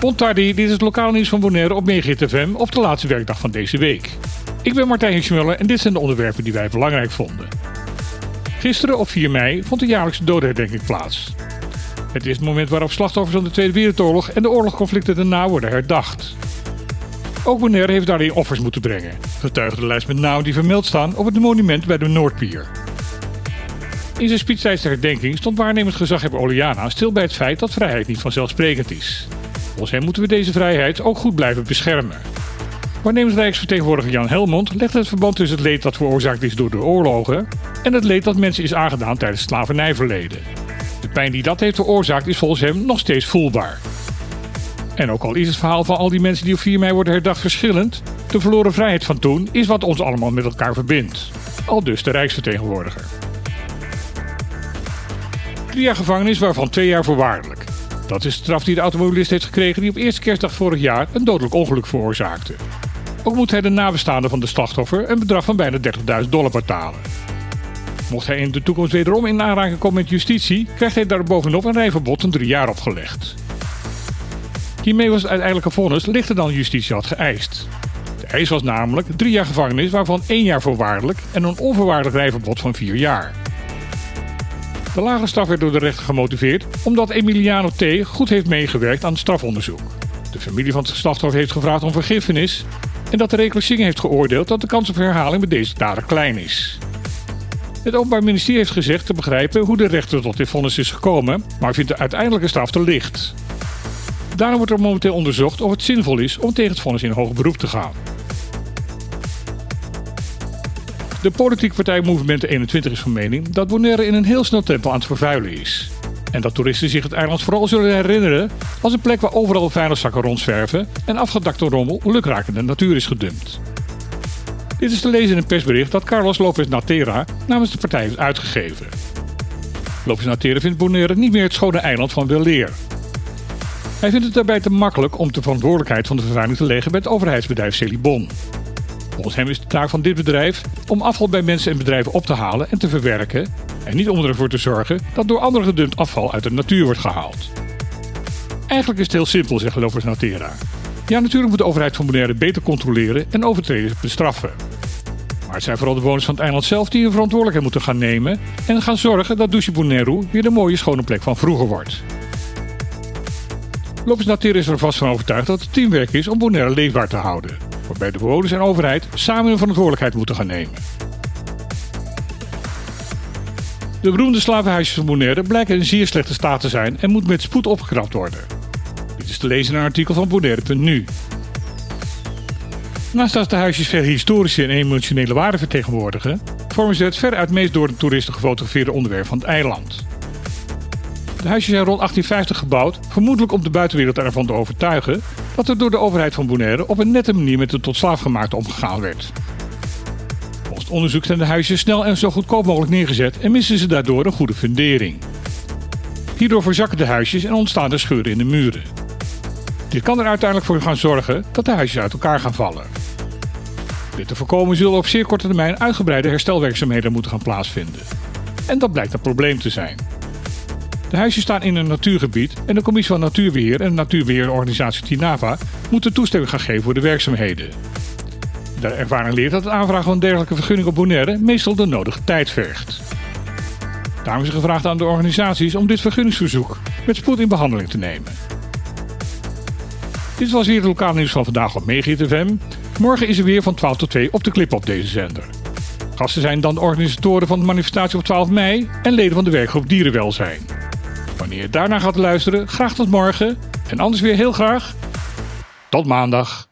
Bontardi, dit is het lokale nieuws van Bonaire op FM op de laatste werkdag van deze week. Ik ben Martijn Schmuller en dit zijn de onderwerpen die wij belangrijk vonden. Gisteren op 4 mei vond de jaarlijkse dodenherdenking plaats. Het is het moment waarop slachtoffers van de Tweede Wereldoorlog en de oorlogsconflicten daarna worden herdacht. Ook Bonaire heeft daarin offers moeten brengen. Getuigde de lijst met namen die vermeld staan op het monument bij de Noordpier. In zijn speech tijdens de herdenking stond waarnemend gezaghebber Oliana stil bij het feit dat vrijheid niet vanzelfsprekend is. Volgens hem moeten we deze vrijheid ook goed blijven beschermen. Waarnemend Rijksvertegenwoordiger Jan Helmond legt het verband tussen het leed dat veroorzaakt is door de oorlogen en het leed dat mensen is aangedaan tijdens het slavernijverleden. De pijn die dat heeft veroorzaakt is volgens hem nog steeds voelbaar. En ook al is het verhaal van al die mensen die op 4 mei worden herdacht verschillend, de verloren vrijheid van toen is wat ons allemaal met elkaar verbindt. Al dus de Rijksvertegenwoordiger. Drie jaar gevangenis, waarvan twee jaar voorwaardelijk. Dat is de straf die de automobilist heeft gekregen die op eerste kerstdag vorig jaar een dodelijk ongeluk veroorzaakte. Ook moet hij de nabestaanden van de slachtoffer een bedrag van bijna 30.000 dollar betalen. Mocht hij in de toekomst wederom in aanraking komen met justitie, krijgt hij daar bovenop een rijverbod van drie jaar opgelegd. Hiermee was het uiteindelijke vonnis lichter dan justitie had geëist. De eis was namelijk drie jaar gevangenis, waarvan één jaar voorwaardelijk en een onvoorwaardelijk rijverbod van vier jaar. De lage straf werd door de rechter gemotiveerd omdat Emiliano T. goed heeft meegewerkt aan het strafonderzoek. De familie van het slachtoffer heeft gevraagd om vergiffenis en dat de reclassering heeft geoordeeld dat de kans op herhaling bij deze dader klein is. Het Openbaar Ministerie heeft gezegd te begrijpen hoe de rechter tot dit vonnis is gekomen, maar vindt de uiteindelijke straf te licht. Daarom wordt er momenteel onderzocht of het zinvol is om tegen het vonnis in hoger beroep te gaan. De politieke partij Movement 21 is van mening dat Bonaire in een heel snel tempo aan het vervuilen is. En dat toeristen zich het eiland vooral zullen herinneren als een plek waar overal vuilniszakken rondzwerven en afgedakte rommel lukraak de natuur is gedumpt. Dit is te lezen in een persbericht dat Carlos Lopez Natera namens de partij heeft uitgegeven. Lopez Natera vindt Bonaire niet meer het schone eiland van Weleer. Hij vindt het daarbij te makkelijk om de verantwoordelijkheid van de vervuiling te leggen bij het overheidsbedrijf Celibon. Volgens hem is de taak van dit bedrijf om afval bij mensen en bedrijven op te halen en te verwerken en niet om ervoor te zorgen dat door anderen gedumpt afval uit de natuur wordt gehaald. Eigenlijk is het heel simpel, zegt Lopez Natera. Ja, natuurlijk moet de overheid van Bonaire beter controleren en overtreders bestraffen. Maar het zijn vooral de bewoners van het eiland zelf die hun verantwoordelijkheid moeten gaan nemen en gaan zorgen dat Douche Bonaire weer de mooie schone plek van vroeger wordt. Lopez Natera is er vast van overtuigd dat het teamwerk is om Bonaire leefbaar te houden waarbij de bewoners en overheid samen hun verantwoordelijkheid moeten gaan nemen. De beroemde slavenhuisjes van Bonaire blijken in zeer slechte staat te zijn en moet met spoed opgeknapt worden. Dit is te lezen in een artikel van Bonaire.nu. Naast dat de huisjes veel historische en emotionele waarde vertegenwoordigen, vormen ze het veruit meest door de toeristen gefotografeerde onderwerp van het eiland. De huisjes zijn rond 1850 gebouwd, vermoedelijk om de buitenwereld ervan te overtuigen dat er door de overheid van Bonaire op een nette manier met de tot slaafgemaakte omgegaan werd. Volgens het onderzoek zijn de huisjes snel en zo goedkoop mogelijk neergezet en missen ze daardoor een goede fundering. Hierdoor verzakken de huisjes en ontstaan er scheuren in de muren. Dit kan er uiteindelijk voor gaan zorgen dat de huisjes uit elkaar gaan vallen. Dit te voorkomen zullen op zeer korte termijn uitgebreide herstelwerkzaamheden moeten gaan plaatsvinden. En dat blijkt een probleem te zijn. De huisjes staan in een natuurgebied en de Commissie van Natuurbeheer en de natuurbeheerorganisatie TINAVA moeten toestemming gaan geven voor de werkzaamheden. De ervaring leert dat het aanvragen van een dergelijke vergunning op Bonaire meestal de nodige tijd vergt. Daarom is er gevraagd aan de organisaties om dit vergunningsverzoek met spoed in behandeling te nemen. Dit was weer het lokale nieuws van vandaag op Megahit FM. Morgen is er weer van 12 tot 2 op de clip op deze zender. Gasten zijn dan de organisatoren van de manifestatie op 12 mei en leden van de werkgroep Dierenwelzijn. Wanneer je daarna gaat luisteren, graag tot morgen. En anders weer heel graag tot maandag.